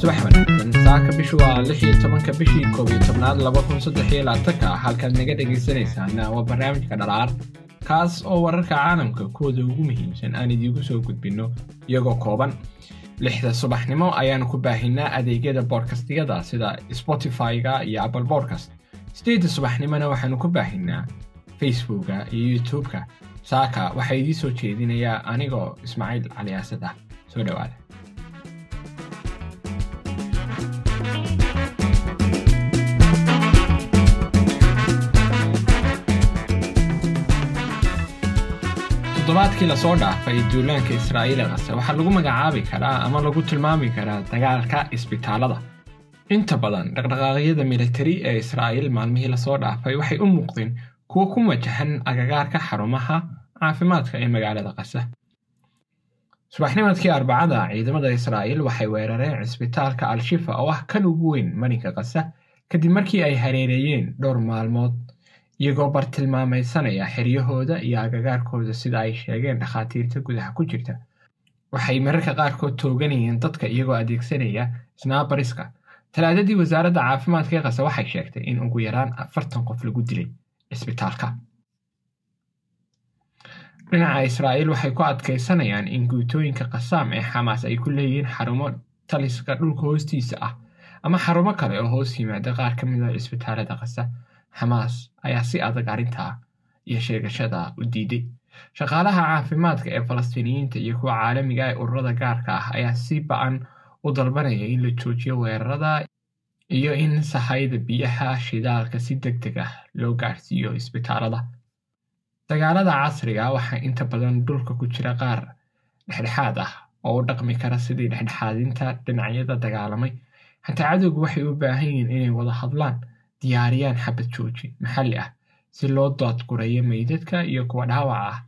subax wanaagsan saaka bishu waa lix iyo tobanka bishii koob iyo tobnaad laba kun saddex iyo labaatanka halkaad naga dhegaysanaysaana waa barnaamijka dhalaar kaas oo wararka caalamka kuwooda ugu muhiimsan aan idiigu soo gudbinno iyagoo kooban. Lixda subaxnimo ayaanu ku baahinaa adeegyada boodkastiyada sida spotify-ga iyo apple bodcast sideedda subaxnimona waxaanu ku baahinaa facebooka iyo youtube-ka saaka waxaa idiin soo jeedinayaa anigoo ismaaciil cali asad ah. Soo dhowaada toddobaadkii la soo dhaafay duulaanka israa'iil ee qase waxaa lagu magacaabi karaa ama lagu tilmaami karaa dagaalka isbitaalada. Inta badan dhaqdhaqaaqyada militari ee israa'iil maalmihii la soo dhaafay waxay u muuqdeen kuwo ku wajahan agagaarka xarumaha caafimaadka ee magaalada qasa subaxnimadkii arbacada ciidamada israa'iil waxay weerareen cisbitaalka al-shifa oo ah kan ugu weyn marinka qasa kadib markii ay hareereeyeen dhowr maalmood iyagoo bartilmaamaysanaya xeryahooda iyo agagaarkooda sida ay sheegeen dhakhaatiirta gudaha ku jirta. Waxay mararka qaarkood tooganayeen dadka iyagoo adeegsanaya snaabariska talaadadii wasaaradda caafimaadka ee qase waxay sheegtay in ugu yaraan afartan qof lagu dilay cisbitaalka dhinaca israa'iil waxay ku adkaysanayaan in guutooyinka qasaam ee xamaas ay ku leeyihiin xarumo taliska dhulka hoostiisa ah ama xarumo kale oo hoos yimaada qaar ka mid a cisbitaalada qasa xamaas ayaa si adag arrintaa iyo sheegashada u diiday. Shaqaalaha caafimaadka ee falastiiniyiinta iyo kuwa caalamiga ee ururada gaarka ah ayaa si ba'an u dalbanaya in la joojiyo weerarada iyo in sahayda biyaha shidaalka si deg deg ah loo gaarsiiyo isbitaalada dagaalada casriga waxaa inta badan dhulka ku jira qaar dhexdhexaad ah oo u dhaqmi kara sidii dhexdhexaadinta dhinacyada dagaalamay. Xataa cadowgu waxay u baahan yihiin inay wada hadlaan diyaariyaan xabad jooji maxalli ah si loo doodgurayo meydadka iyo kuwa dhaawaca ah.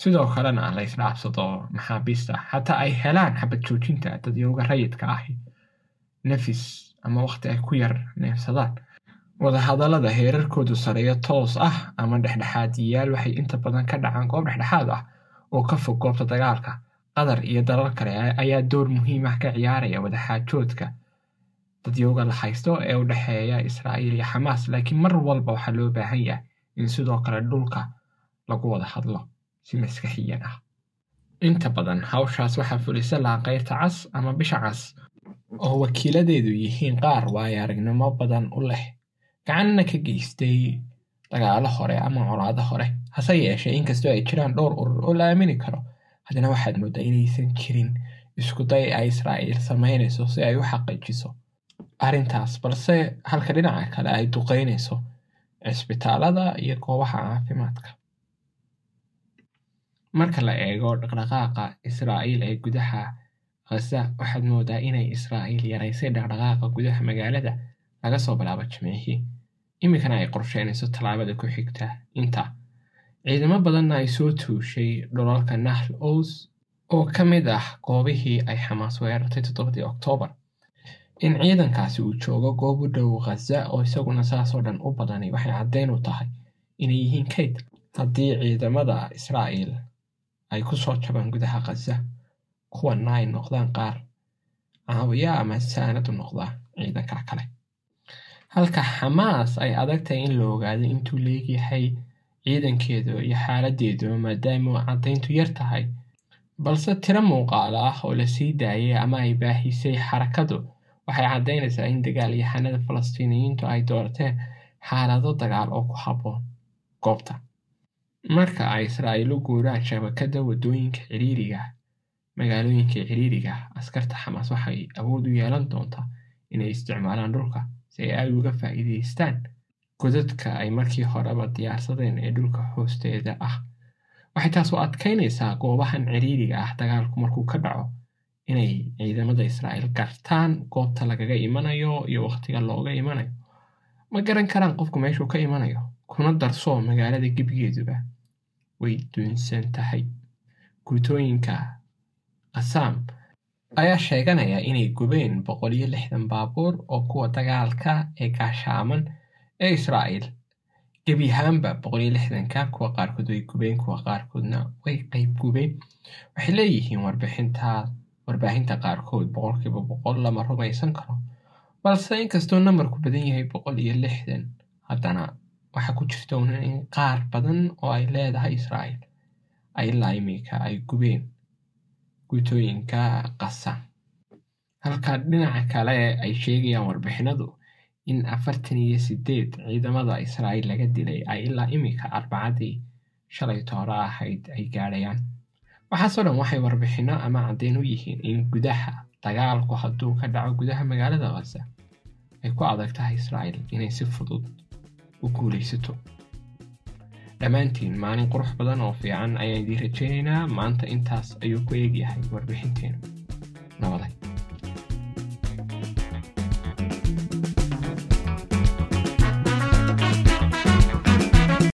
Sidoo kalena la isdhaafsado maxaabiista xataa ay helaan xabad joojinta dadyooga rayidka ahi. Nafis ama wakhti ay ku yar neefsadaan. Wadahadallada heerarkoodu sareeyo toos ah ama dhexdhexaadiyayaal waxay inta badan ka dhacaan goob dhexdhexaad ah oo ka fog goobta dagaalka. Qatar iyo dalal kale ayaa door muhiim ah ka ciyaaraya wadaxaajoodka dadyooga la haysto ee u dhexeeya israa'iil iyo xamaas laakiin mar walba waxaa loo baahan yahay in sidoo kale dhulka lagu wada hadlo si maskaxiyan ah. Inta badan hawshaas waxaa fulisa laaqayrta cas ama bisha cas oo wakiiladeedu yihiin qaar waayo aragnimo badan u leh gacanna ka geystay dagaalo hore ama colaado hore hase yeeshee inkastoo ay jiraan dhowr urur oo la aamini karo. Haddana waxaad mooddaa inaysan jirin iskuday ay israa'iil samaynayso si ay u xaqiijiso arrintaas balse halka dhinaca kale ay duqeynayso cisbitaalada iyo goobaha caafimaadka. Marka la eego dhaqdhaqaaqa israa'iil ee gudaha khaza waxaad moodaa inay israa'iil yaraysay dhaqdhaqaaqa gudaha magaalada laga soo bilaabo jimcihii iminkana ay qorsheynayso tallaabada ku xigta. Inta ciidamo badanna ay soo tuushay dhulalka nahl ows oo ka mid ah goobihii ay xamaas weerartay toddobadii oktoobar in ciidankaasi uu joogo goob u dhow khaza oo isaguna saasoo dhan u badani waxay caddeyn u tahay inay yihiin kayd haddii ciidamada israa'iil ay ku soo jabaan gudaha khaza kuwanna ay noqdaan qaar. Caawiya ama saanad u noqdaa ciidanka kale halka xamaas ay adag tahay in la ogaado intuu leegyahay ciidankeedu iyo xaaladeedu maadaama caddayntu yar tahay. Balse tiro muuqaala ah oo la sii daayay ama ay baahisay xarakadu waxay caddaynaysaa in dagaalyahanada falastiiniyiintu ay doorteen xaalado dagaal oo ku habboon goobta. Marka ay israa'iil u guuraan shabakadda waddooyinka ciriiriga magaalooyinka ciriiriga askarta xamaas waxay awood u yeelan doontaa inay isticmaalaan dhulka si ay aad uga faa'iidaystaan godadka ay markii horeba diyaarsadeen ee dhulka hoosteeda ah. Waxay taas u adkaynaysaa goobahan ciriiriga ah dagaalku markuu ka dhaco inay ciidamada israa'iil gartaan goobta lagaga imanayo iyo wakhtiga looga imanayo. Ma garan karaan qofku meeshuu ka imanayo kuna darsoo magaalada gebigeeduba way duunsan tahay guutooyinka qasaam ayaa sheeganaya inay gubeen boqol iyo lixdan baabuur oo kuwa dagaalka ee gaashaaman ee israa'iil. Gebi ahaanba boqol iyo lixdanka kuwa qaarkood way gubeen kuwa qaarkoodna way qayb gubeen. Waxay leeyihiin warbixinta warbaahinta qaarkood boqolkiiba boqol lama rumaysan karo balse inkastoo namarku badan yahay boqol iyo lixdan haddana waxaa ku jirta in qaar badan oo ay leedahay israa'iil ay ilaa ay gubeen guutooyinka qasa. Halka dhinaca kale ay sheegayaan warbixinadu in afartan iyo sideed ciidamada israa'iil laga dilay ay ilaa imika arbacadii shalay tooro ahayd ay gaadhayaan. Waxaasoo dhan waxay warbixinno ama caddeyn u yihiin in gudaha dagaalku hadduu ka dhaco gudaha magaalada khaza ay ku adag tahay israa'iil inay si fudud u guulaysato dhammaantiin maalin qurux badan oo fiican ayaan idiin rajaynaynaa maanta intaas ayuu ku eegyahay warbixinteenu nabaday